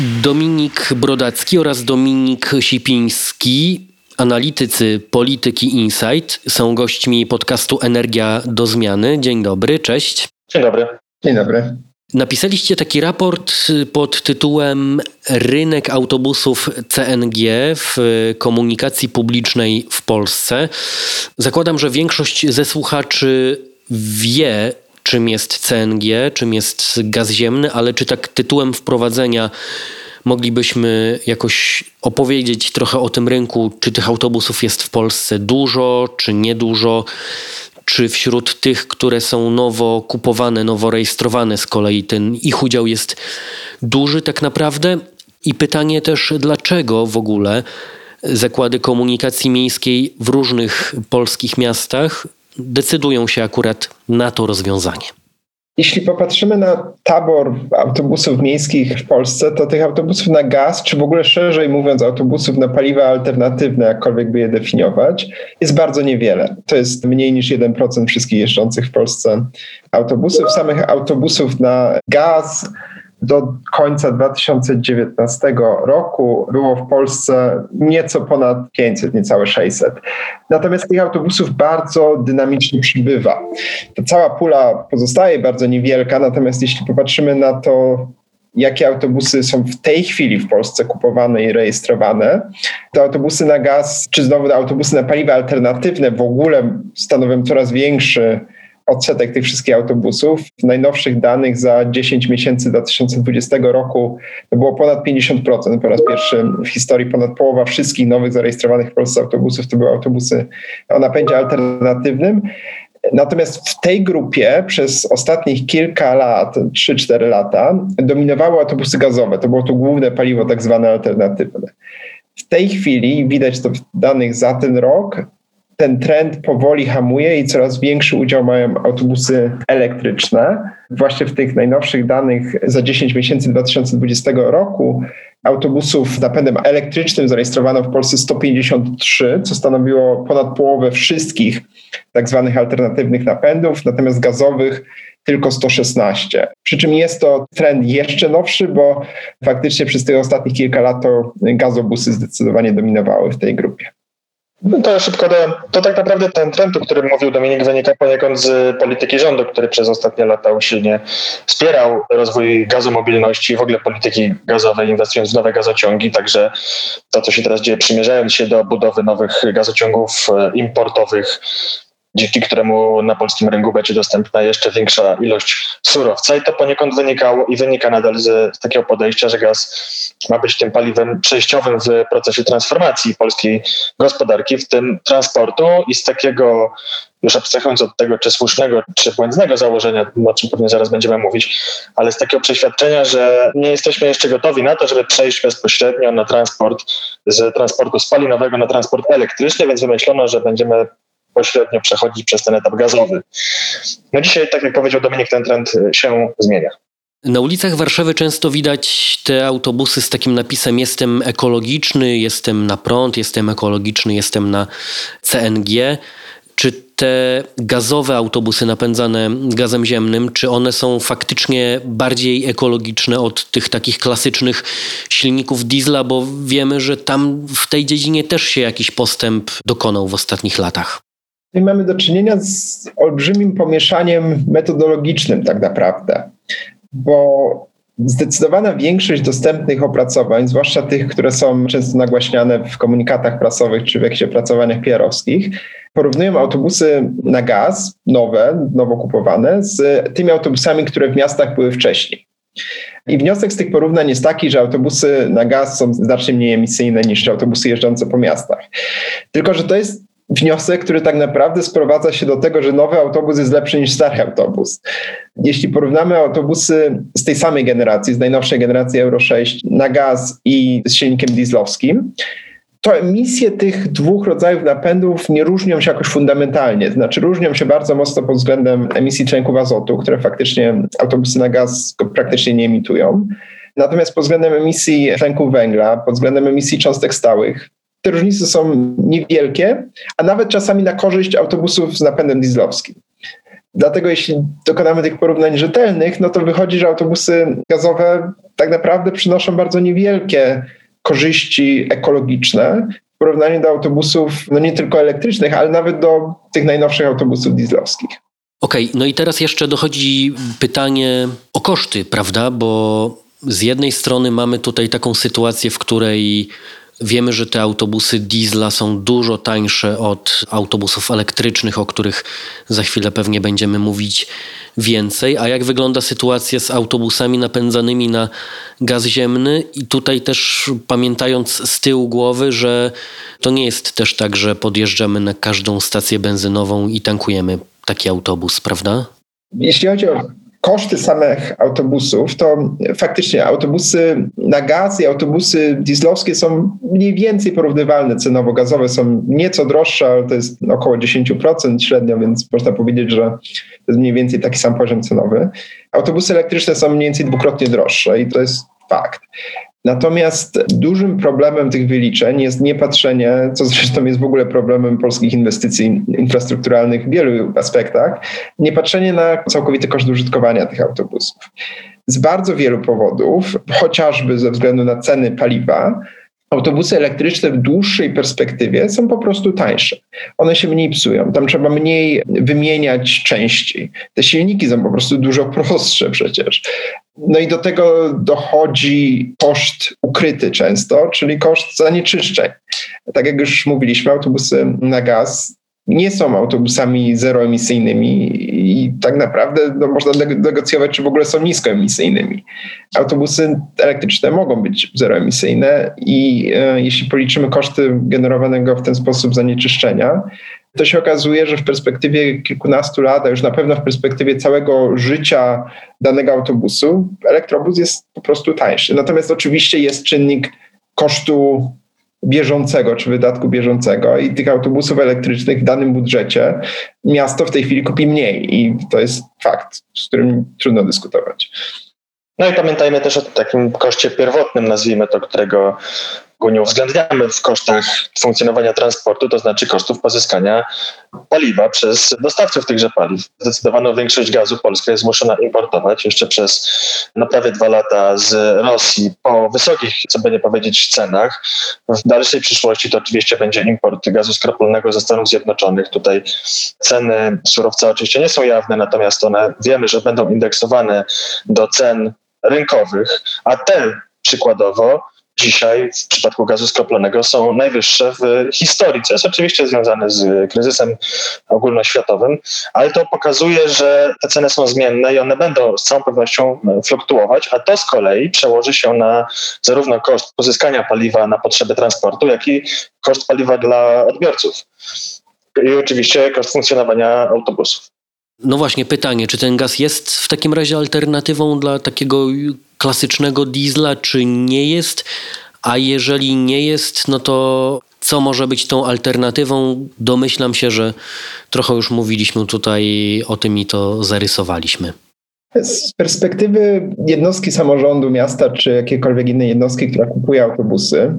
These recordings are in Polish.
Dominik Brodacki oraz Dominik Sipiński, analitycy polityki Insight, są gośćmi podcastu Energia do Zmiany. Dzień dobry, cześć. Dzień dobry. Dzień dobry. Napisaliście taki raport pod tytułem Rynek autobusów CNG w komunikacji publicznej w Polsce. Zakładam, że większość ze słuchaczy wie, czym jest CNG, czym jest gaz ziemny, ale czy tak tytułem wprowadzenia moglibyśmy jakoś opowiedzieć trochę o tym rynku, czy tych autobusów jest w Polsce dużo, czy niedużo, czy wśród tych, które są nowo kupowane, nowo rejestrowane z kolei ten ich udział jest duży tak naprawdę? I pytanie też, dlaczego w ogóle zakłady komunikacji miejskiej w różnych polskich miastach decydują się akurat na to rozwiązanie. Jeśli popatrzymy na tabor autobusów miejskich w Polsce, to tych autobusów na gaz, czy w ogóle szerzej mówiąc, autobusów na paliwa alternatywne, jakkolwiek by je definiować, jest bardzo niewiele. To jest mniej niż 1% wszystkich jeżdżących w Polsce autobusów. Samych autobusów na gaz do końca 2019 roku było w Polsce nieco ponad 500, niecałe 600. Natomiast tych autobusów bardzo dynamicznie przybywa. Ta cała pula pozostaje bardzo niewielka, natomiast jeśli popatrzymy na to, jakie autobusy są w tej chwili w Polsce kupowane i rejestrowane, to autobusy na gaz, czy znowu autobusy na paliwa alternatywne w ogóle stanowią coraz większy odsetek tych wszystkich autobusów. W najnowszych danych za 10 miesięcy 2020 roku to było ponad 50%. Po raz pierwszy w historii ponad połowa wszystkich nowych zarejestrowanych w Polsce autobusów to były autobusy o napędzie alternatywnym. Natomiast w tej grupie przez ostatnich kilka lat, 3-4 lata, dominowały autobusy gazowe. To było to główne paliwo, tak zwane alternatywne. W tej chwili widać to w danych za ten rok ten trend powoli hamuje i coraz większy udział mają autobusy elektryczne. Właśnie w tych najnowszych danych za 10 miesięcy 2020 roku autobusów z napędem elektrycznym zarejestrowano w Polsce 153, co stanowiło ponad połowę wszystkich tak zwanych alternatywnych napędów, natomiast gazowych tylko 116. Przy czym jest to trend jeszcze nowszy, bo faktycznie przez tych ostatnich kilka lat to gazobusy zdecydowanie dominowały w tej grupie. No to szybko. To tak naprawdę ten trend, o którym mówił Dominik, wynika poniekąd z polityki rządu, który przez ostatnie lata usilnie wspierał rozwój gazomobilności i w ogóle polityki gazowej, inwestując w nowe gazociągi. Także to, co się teraz dzieje, przymierzając się do budowy nowych gazociągów e, importowych, dzięki któremu na polskim rynku będzie dostępna jeszcze większa ilość surowca. I to poniekąd wynikało i wynika nadal z, takiego podejścia, że gaz ma być tym paliwem przejściowym w procesie transformacji polskiej gospodarki, w tym transportu i z takiego już abstrahując od tego, czy słusznego, czy błędnego założenia, o czym pewnie zaraz będziemy mówić, ale z takiego przeświadczenia, że nie jesteśmy jeszcze gotowi na to, żeby przejść bezpośrednio na transport z transportu spalinowego na transport elektryczny, więc wymyślono, że będziemy pośrednio przechodzić przez ten etap gazowy. No dzisiaj, tak jak powiedział Dominik, ten trend się zmienia. Na ulicach Warszawy często widać te autobusy z takim napisem jestem ekologiczny, jestem na prąd, jestem ekologiczny, jestem na CNG. Czy te gazowe autobusy napędzane gazem ziemnym, czy one są faktycznie bardziej ekologiczne od tych takich klasycznych silników diesla, bo wiemy, że tam w tej dziedzinie też się jakiś postęp dokonał w ostatnich latach. Tutaj mamy do czynienia z olbrzymim pomieszaniem metodologicznym, tak naprawdę, bo zdecydowana większość dostępnych opracowań, zwłaszcza tych, które są często nagłaśniane w komunikatach prasowych czy w jakichś opracowaniach PR-owskich, porównują autobusy na gaz, nowe, nowo kupowane, z tymi autobusami, które w miastach były wcześniej. I wniosek z tych porównań jest taki, że autobusy na gaz są znacznie mniej emisyjne niż autobusy jeżdżące po miastach. Tylko, że to jest wniosek, który tak naprawdę sprowadza się do tego, że nowy autobus jest lepszy niż stary autobus. Jeśli porównamy autobusy z tej samej generacji, z najnowszej generacji Euro 6 na gaz i z silnikiem dieslowskim, to emisje tych dwóch rodzajów napędów nie różnią się jakoś fundamentalnie. Znaczy różnią się bardzo mocno pod względem emisji tlenków azotu, które faktycznie autobusy na gaz praktycznie nie emitują. Natomiast pod względem emisji tlenku węgla, pod względem emisji cząstek stałych, te różnice są niewielkie, a nawet czasami na korzyść autobusów z napędem dieslowskim. Dlatego jeśli dokonamy tych porównań rzetelnych, no to wychodzi, że autobusy gazowe tak naprawdę przynoszą bardzo niewielkie korzyści ekologiczne w porównaniu do autobusów, no nie tylko elektrycznych, ale nawet do tych najnowszych autobusów dieslowskich. Okej, okay, no i teraz jeszcze dochodzi pytanie o koszty, prawda? Bo z jednej strony mamy tutaj taką sytuację, w której Wiemy, że te autobusy diesla są dużo tańsze od autobusów elektrycznych, o których za chwilę pewnie będziemy mówić więcej. A jak wygląda sytuacja z autobusami napędzanymi na gaz ziemny? I tutaj też pamiętając z tyłu głowy, że to nie jest też tak, że podjeżdżamy na każdą stację benzynową i tankujemy taki autobus, prawda? Jeśli chodzi o koszty samych autobusów, to faktycznie autobusy na gaz i autobusy dieslowskie są mniej więcej porównywalne cenowo. Gazowe są nieco droższe, ale to jest około 10% średnio, więc można powiedzieć, że to jest mniej więcej taki sam poziom cenowy. Autobusy elektryczne są mniej więcej dwukrotnie droższe i to jest fakt. Natomiast dużym problemem tych wyliczeń jest niepatrzenie, co zresztą jest w ogóle problemem polskich inwestycji infrastrukturalnych w wielu aspektach, niepatrzenie na całkowity koszt użytkowania tych autobusów. Z bardzo wielu powodów, chociażby ze względu na ceny paliwa, Autobusy elektryczne w dłuższej perspektywie są po prostu tańsze. One się mniej psują, tam trzeba mniej wymieniać części. Te silniki są po prostu dużo prostsze przecież. No i do tego dochodzi koszt ukryty często, czyli koszt zanieczyszczeń. Tak jak już mówiliśmy, autobusy na gaz nie są autobusami zeroemisyjnymi i tak naprawdę no, można negocjować, czy w ogóle są niskoemisyjnymi. Autobusy elektryczne mogą być zeroemisyjne i e, jeśli policzymy koszty generowanego w ten sposób zanieczyszczenia, to się okazuje, że w perspektywie kilkunastu lat, a już na pewno w perspektywie całego życia danego autobusu, elektrobus jest po prostu tańszy. Natomiast oczywiście jest czynnik kosztu bieżącego czy wydatku bieżącego i tych autobusów elektrycznych w danym budżecie miasto w tej chwili kupi mniej i to jest fakt, z którym trudno dyskutować. No i pamiętajmy też o takim koszcie pierwotnym, nazwijmy to, którego go nie uwzględniamy w kosztach funkcjonowania transportu, to znaczy kosztów pozyskania paliwa przez dostawców tychże paliw. Zdecydowaną większość gazu Polska jest zmuszona importować jeszcze przez no, prawie dwa lata z Rosji po wysokich, co by nie powiedzieć, cenach. W dalszej przyszłości to oczywiście będzie import gazu skroplonego ze Stanów Zjednoczonych. Tutaj ceny surowca oczywiście nie są jawne, natomiast one wiemy, że będą indeksowane do cen rynkowych, a te przykładowo dzisiaj w przypadku gazu skroplonego są najwyższe w historii, co jest oczywiście związane z kryzysem ogólnoświatowym, ale to pokazuje, że te ceny są zmienne i one będą z całą pewnością fluktuować, a to z kolei przełoży się na zarówno koszt pozyskania paliwa na potrzeby transportu, jak i koszt paliwa dla odbiorców. I oczywiście koszt funkcjonowania autobusów. No właśnie, pytanie, czy ten gaz jest w takim razie alternatywą dla takiego klasycznego diesla, czy nie jest? A jeżeli nie jest, no to co może być tą alternatywą? Domyślam się, że trochę już mówiliśmy tutaj o tym i to zarysowaliśmy. Z perspektywy jednostki samorządu miasta czy jakiejkolwiek innej jednostki, która kupuje autobusy,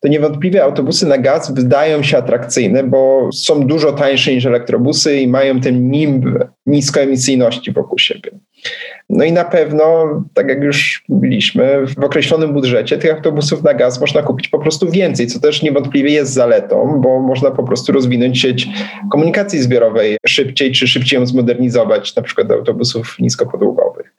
to niewątpliwie autobusy na gaz wydają się atrakcyjne, bo są dużo tańsze niż elektrobusy i mają ten nimb niskoemisyjności wokół siebie. No i na pewno, tak jak już mówiliśmy, w określonym budżecie tych autobusów na gaz można kupić po prostu więcej, co też niewątpliwie jest zaletą, bo można po prostu rozwinąć sieć komunikacji zbiorowej szybciej, czy szybciej ją zmodernizować, na przykład autobusów niskopodłogowych.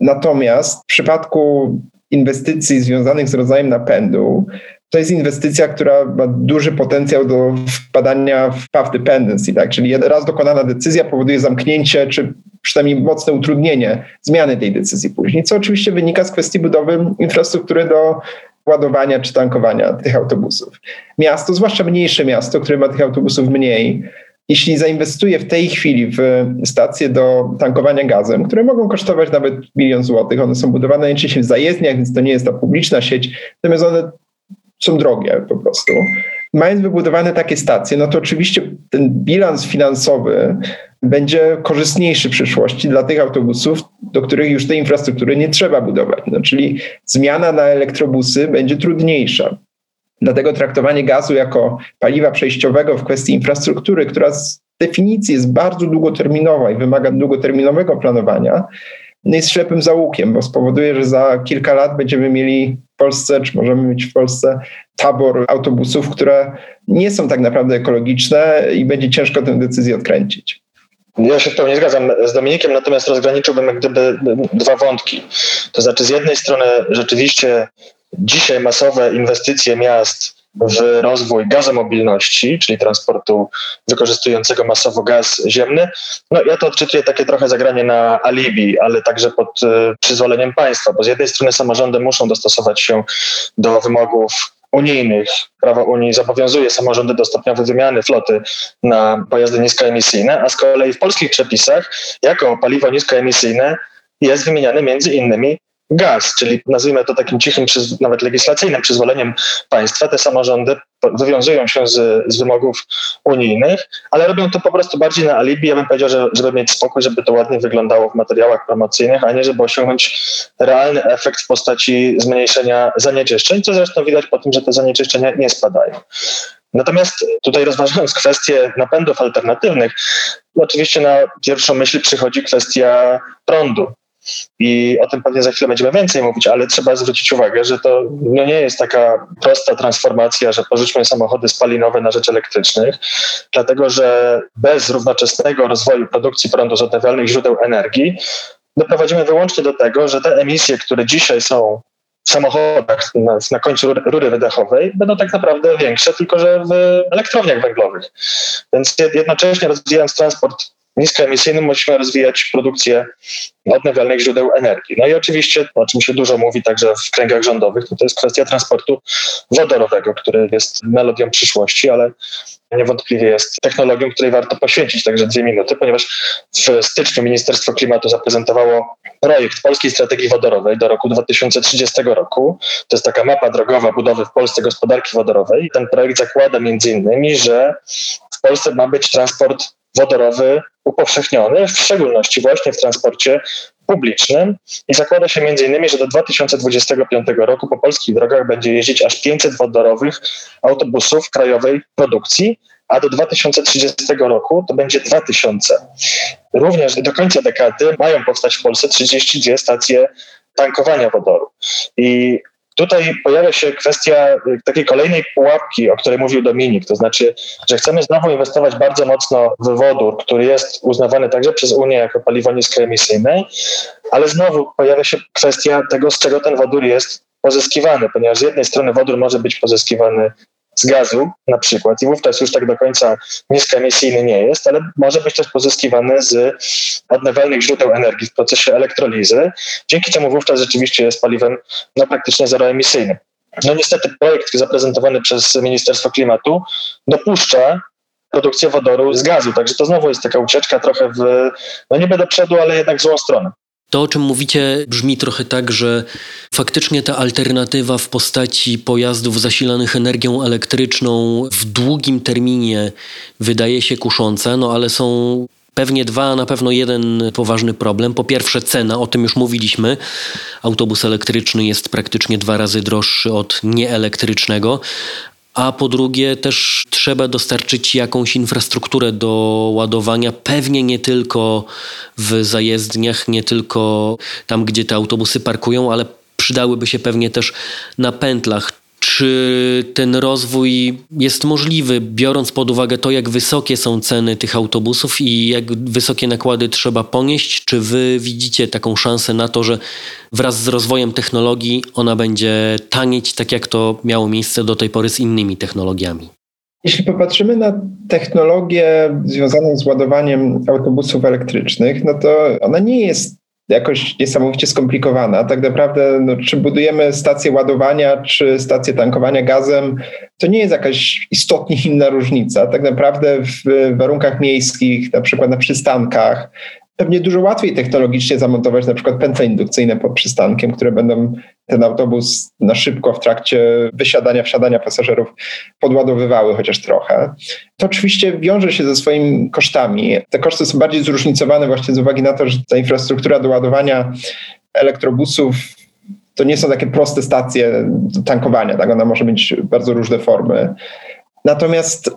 Natomiast w przypadku inwestycji związanych z rodzajem napędu, to jest inwestycja, która ma duży potencjał do wpadania w path dependency, tak? czyli raz dokonana decyzja powoduje zamknięcie czy przynajmniej mocne utrudnienie zmiany tej decyzji później, co oczywiście wynika z kwestii budowy infrastruktury do ładowania czy tankowania tych autobusów. Miasto, zwłaszcza mniejsze miasto, które ma tych autobusów mniej, jeśli zainwestuje w tej chwili w stacje do tankowania gazem, które mogą kosztować nawet milion złotych, one są budowane najczęściej w zajezdniach, więc to nie jest ta publiczna sieć, natomiast one są drogie po prostu. Mając wybudowane takie stacje, no to oczywiście ten bilans finansowy będzie korzystniejszy w przyszłości dla tych autobusów, do których już tej infrastruktury nie trzeba budować. No, czyli zmiana na elektrobusy będzie trudniejsza. Dlatego traktowanie gazu jako paliwa przejściowego w kwestii infrastruktury, która z definicji jest bardzo długoterminowa i wymaga długoterminowego planowania, jest ślepym zaułkiem, bo spowoduje, że za kilka lat będziemy mieli Polsce, czy możemy mieć w Polsce tabor autobusów, które nie są tak naprawdę ekologiczne i będzie ciężko tę decyzję odkręcić. Ja się w pełni zgadzam z Dominikiem, natomiast rozgraniczyłbym jak gdyby dwa wątki. To znaczy, z jednej strony rzeczywiście dzisiaj masowe inwestycje miast w rozwój gazomobilności, czyli transportu wykorzystującego masowo gaz ziemny. No ja to odczytuję takie trochę zagranie na alibi, ale także pod y, przyzwoleniem państwa, bo z jednej strony samorządy muszą dostosować się do wymogów unijnych. Prawo Unii zobowiązuje samorządy do stopniowej wymiany floty na pojazdy niskoemisyjne, a z kolei w polskich przepisach jako paliwo niskoemisyjne jest wymieniany między innymi gaz, czyli nazwijmy to takim cichym, nawet legislacyjnym przyzwoleniem państwa. Te samorządy wywiązują się z, z, wymogów unijnych, ale robią to po prostu bardziej na alibi. Ja bym powiedział, że, żeby mieć spokój, żeby to ładnie wyglądało w materiałach promocyjnych, a nie żeby osiągnąć realny efekt w postaci zmniejszenia zanieczyszczeń, co zresztą widać po tym, że te zanieczyszczenia nie spadają. Natomiast tutaj rozważając kwestię napędów alternatywnych, oczywiście na pierwszą myśl przychodzi kwestia prądu. I o tym pewnie za chwilę będziemy więcej mówić, ale trzeba zwrócić uwagę, że to no nie jest taka prosta transformacja, że porzućmy samochody spalinowe na rzecz elektrycznych, dlatego że bez równoczesnego rozwoju produkcji prądu z odnawialnych źródeł energii doprowadzimy wyłącznie do tego, że te emisje, które dzisiaj są w samochodach na, na końcu rury wydechowej będą tak naprawdę większe, tylko że w elektrowniach węglowych. Więc jednocześnie rozwijając transport niskoemisyjnym musimy rozwijać produkcję odnawialnych źródeł energii. No i oczywiście, o czym się dużo mówi także w kręgach rządowych, to, to jest kwestia transportu wodorowego, który jest melodią przyszłości, ale niewątpliwie jest technologią, której warto poświęcić także dwie minuty, ponieważ w styczniu Ministerstwo Klimatu zaprezentowało projekt Polskiej Strategii Wodorowej do roku 2030 roku. To jest taka mapa drogowa budowy w Polsce gospodarki wodorowej. Ten projekt zakłada między innymi, że w Polsce ma być transport wodorowy upowszechniony, w szczególności właśnie w transporcie publicznym i zakłada się innymi, że do 2025 roku po polskich drogach będzie jeździć aż 500 wodorowych autobusów krajowej produkcji, a do 2030 roku to będzie 2000. Również do końca dekady mają powstać w Polsce 32 stacje tankowania wodoru. I Tutaj pojawia się kwestia y, takiej kolejnej pułapki, o której mówił Dominik, to znaczy, że chcemy znowu inwestować bardzo mocno w wodór, który jest uznawany także przez Unię jako paliwo niskoemisyjne, ale znowu pojawia się kwestia tego, z czego ten wodór jest pozyskiwany, ponieważ z jednej strony wodór może być pozyskiwany z gazu na przykład i wówczas już tak do końca niskoemisyjny nie jest, ale może być też pozyskiwany z odnawialnych źródeł energii w procesie elektrolizy, dzięki czemu wówczas rzeczywiście jest paliwem no, praktycznie zeroemisyjnym. No niestety projekt zaprezentowany przez Ministerstwo Klimatu dopuszcza produkcję wodoru z gazu, także to znowu jest taka ucieczka trochę w, no niby do przodu, ale jednak w złą stronę. To, o czym mówicie, brzmi trochę tak, że faktycznie ta alternatywa w postaci pojazdów zasilanych energią elektryczną w długim terminie wydaje się kusząca, no ale są pewnie dwa, a na pewno jeden poważny problem. Po pierwsze cena, o tym już mówiliśmy. Autobus elektryczny jest praktycznie dwa razy droższy od nieelektrycznego, a po drugie też trzeba dostarczyć jakąś infrastrukturę do ładowania, pewnie nie tylko w zajezdniach, nie tylko tam, gdzie te autobusy parkują, ale przydałyby się pewnie też na pętlach. Czy ten rozwój jest możliwy, biorąc pod uwagę to, jak wysokie są ceny tych autobusów i jak wysokie nakłady trzeba ponieść? Czy wy widzicie taką szansę na to, że wraz z rozwojem technologii ona będzie tanieć, tak jak to miało miejsce do tej pory z innymi technologiami? Jeśli popatrzymy na technologię związaną z ładowaniem autobusów elektrycznych, no to ona nie jest jakoś niesamowicie skomplikowana. Tak naprawdę, no, czy budujemy stację ładowania, czy stację tankowania gazem, to nie jest jakaś istotnie inna różnica. Tak naprawdę w warunkach miejskich, na przykład na przystankach, pewnie dużo łatwiej technologicznie zamontować na przykład pętle indukcyjne pod przystankiem, które będą ten autobus na szybko w trakcie wysiadania, wsiadania pasażerów podładowywały chociaż trochę. To oczywiście wiąże się ze swoimi kosztami. Te koszty są bardziej zróżnicowane właśnie z uwagi na to, że ta infrastruktura do ładowania elektrobusów to nie są takie proste stacje tankowania, tak? Ona może mieć bardzo różne formy. Natomiast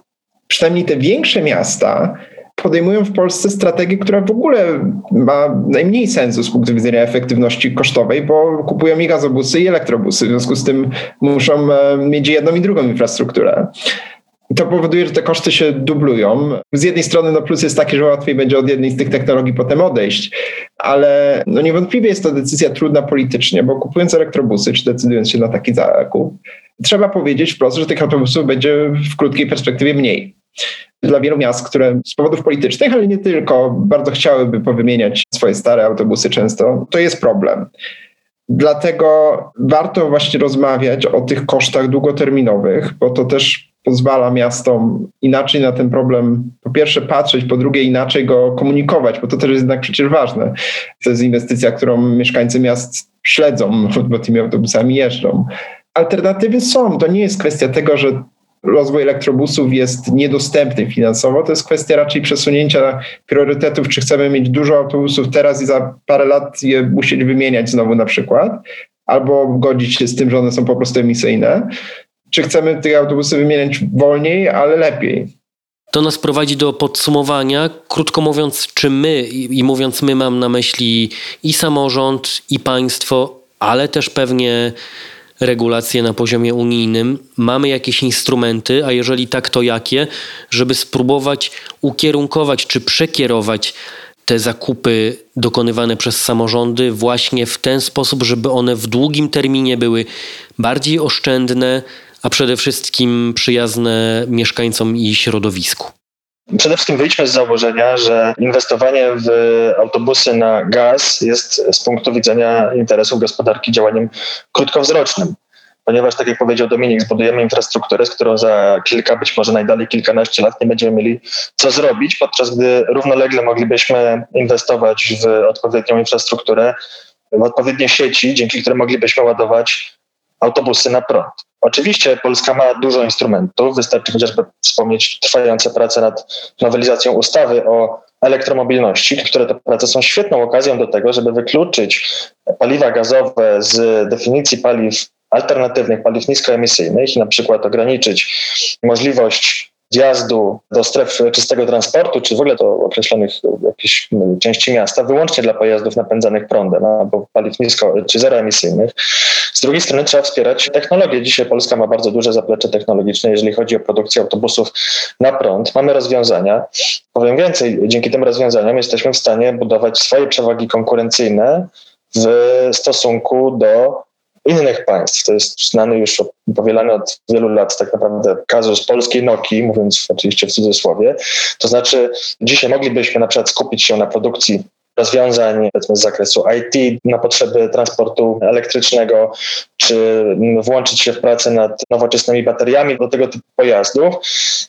przynajmniej te większe miasta podejmują w Polsce strategię, która w ogóle ma najmniej sensu z punktu widzenia efektywności kosztowej, bo kupują i gazobusy, i elektrobusy. W związku z tym muszą e, mieć jedną i drugą infrastrukturę. To powoduje, że te koszty się dublują. Z jednej strony no plus jest taki, że łatwiej będzie od jednej z tych technologii potem odejść, ale no niewątpliwie jest to decyzja trudna politycznie, bo kupując elektrobusy, czy decydując się na taki zakup, trzeba powiedzieć wprost, że tych autobusów będzie w krótkiej perspektywie mniej dla wielu miast, które z powodów politycznych, ale nie tylko, bardzo chciałyby powymieniać swoje stare autobusy często, to jest problem. Dlatego warto właśnie rozmawiać o tych kosztach długoterminowych, bo to też pozwala miastom inaczej na ten problem, po pierwsze patrzeć, po drugie inaczej go komunikować, bo to też jest jednak przecież ważne. To jest inwestycja, którą mieszkańcy miast śledzą, bo tymi autobusami jeżdżą. Alternatywy są. To nie jest kwestia tego, że rozwój elektrobusów jest niedostępny finansowo. To jest kwestia raczej przesunięcia priorytetów, czy chcemy mieć dużo autobusów teraz i za parę lat je musieć wymieniać znowu na przykład, albo godzić się z tym, że one są po prostu emisyjne, czy chcemy te autobusy wymieniać wolniej, ale lepiej. To nas prowadzi do podsumowania. Krótko mówiąc, czy my, i mówiąc my mam na myśli i samorząd, i państwo, ale też pewnie regulacje na poziomie unijnym? Mamy jakieś instrumenty, a jeżeli tak, to jakie, żeby spróbować ukierunkować czy przekierować te zakupy dokonywane przez samorządy właśnie w ten sposób, żeby one w długim terminie były bardziej oszczędne, a przede wszystkim przyjazne mieszkańcom i środowisku? Przede wszystkim wyjdźmy z założenia, że inwestowanie w autobusy na gaz jest z punktu widzenia interesów gospodarki działaniem krótkowzrocznym. Ponieważ, tak jak powiedział Dominik, zbudujemy infrastrukturę, z którą za kilka, być może najdalej kilkanaście lat nie będziemy mieli co zrobić, podczas gdy równolegle moglibyśmy inwestować w odpowiednią infrastrukturę, w odpowiednie sieci, dzięki którym moglibyśmy ładować autobusy na prąd. Oczywiście Polska ma dużo instrumentów, wystarczy chociażby wspomnieć trwające prace nad nowelizacją ustawy o elektromobilności, które te prace są świetną okazją do tego, żeby wykluczyć paliwa gazowe z definicji paliw alternatywnych, paliw niskoemisyjnych i na przykład ograniczyć możliwość wjazdu do stref czystego transportu, czy w ogóle do określonych jakichś części miasta, wyłącznie dla pojazdów napędzanych prądem albo paliw nisko czy zeroemisyjnych. Z drugiej strony trzeba wspierać technologię. Dzisiaj Polska ma bardzo duże zaplecze technologiczne, jeżeli chodzi o produkcję autobusów na prąd. Mamy rozwiązania. Powiem więcej, dzięki tym rozwiązaniom jesteśmy w stanie budować swoje przewagi konkurencyjne w stosunku do innych państw. To jest znany już, powielany od wielu lat tak naprawdę kazus polskiej Nokii, mówiąc oczywiście w cudzysłowie. To znaczy dzisiaj moglibyśmy na przykład skupić się na produkcji rozwiązań z zakresu IT na potrzeby transportu elektrycznego, czy włączyć się w pracę nad nowoczesnymi bateriami do tego typu pojazdów.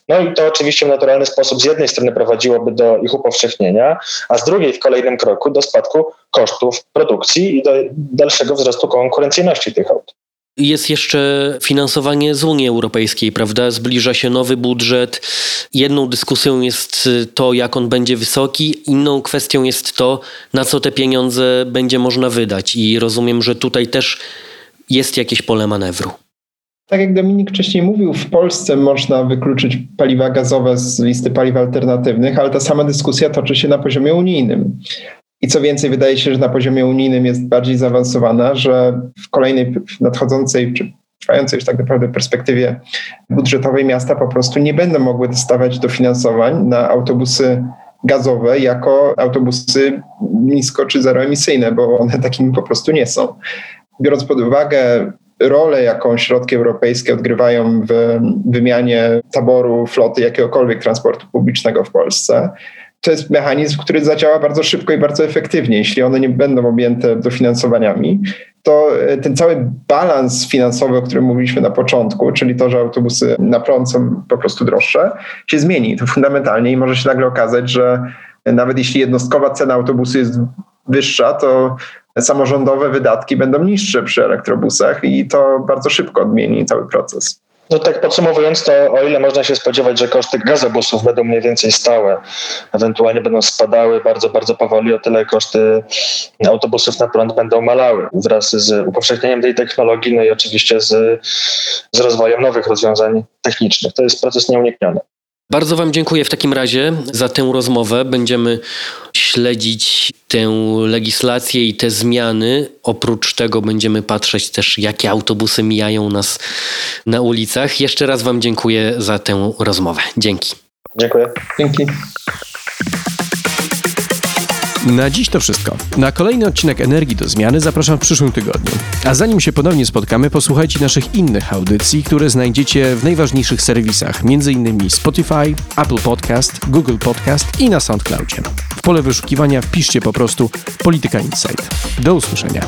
No i to oczywiście w naturalny sposób z jednej strony prowadziłoby do ich upowszechnienia, a z drugiej w kolejnym kroku do spadku kosztów produkcji i do dalszego wzrostu konkurencyjności tych aut. Jest jeszcze finansowanie z Unii Europejskiej, prawda? Zbliża się nowy budżet. Jedną dyskusją jest to, jak on będzie wysoki, inną kwestią jest to, na co te pieniądze będzie można wydać. I rozumiem, że tutaj też jest jakieś pole manewru. Tak jak Dominik wcześniej mówił, w Polsce można wykluczyć paliwa gazowe z listy paliw alternatywnych, ale ta sama dyskusja toczy się na poziomie unijnym. I co więcej, wydaje się, że na poziomie unijnym jest bardziej zaawansowana, że w kolejnej nadchodzącej czy trwającej już tak naprawdę perspektywie budżetowej miasta po prostu nie będą mogły dostawać dofinansowań na autobusy gazowe jako autobusy nisko czy zeroemisyjne, bo one takimi po prostu nie są. Biorąc pod uwagę rolę, jaką środki europejskie odgrywają w wymianie taboru floty jakiegokolwiek transportu publicznego w Polsce, to jest mechanizm, który zadziała bardzo szybko i bardzo efektywnie. Jeśli one nie będą objęte dofinansowaniami, to ten cały balans finansowy, o którym mówiliśmy na początku, czyli to, że autobusy na prąd są po prostu droższe, się zmieni. To fundamentalnie i może się nagle okazać, że nawet jeśli jednostkowa cena autobusu jest wyższa, to samorządowe wydatki będą niższe przy elektrobusach i to bardzo szybko odmieni cały proces. No tak podsumowując, to o ile można się spodziewać, że koszty gazobusów będą mniej więcej stałe, ewentualnie będą spadały bardzo, bardzo powoli, o tyle koszty autobusów na prąd będą malały wraz z upowszechnieniem tej technologii, no i oczywiście z, z rozwojem nowych rozwiązań technicznych. To jest proces nieunikniony. Bardzo Wam dziękuję w takim razie za tę rozmowę. Będziemy śledzić tę legislację i te zmiany. Oprócz tego będziemy patrzeć też, jakie autobusy mijają nas na ulicach. Jeszcze raz Wam dziękuję za tę rozmowę. Dzięki. Dziękuję. Dzięki. Na dziś to wszystko. Na kolejny odcinek Energii do Zmiany zapraszam w przyszłym tygodniu. A zanim się ponownie spotkamy, posłuchajcie naszych innych audycji, które znajdziecie w najważniejszych serwisach, m.in. Spotify, Apple Podcast, Google Podcast i na SoundCloudzie. W pole wyszukiwania wpiszcie po prostu Polityka Insight. Do usłyszenia.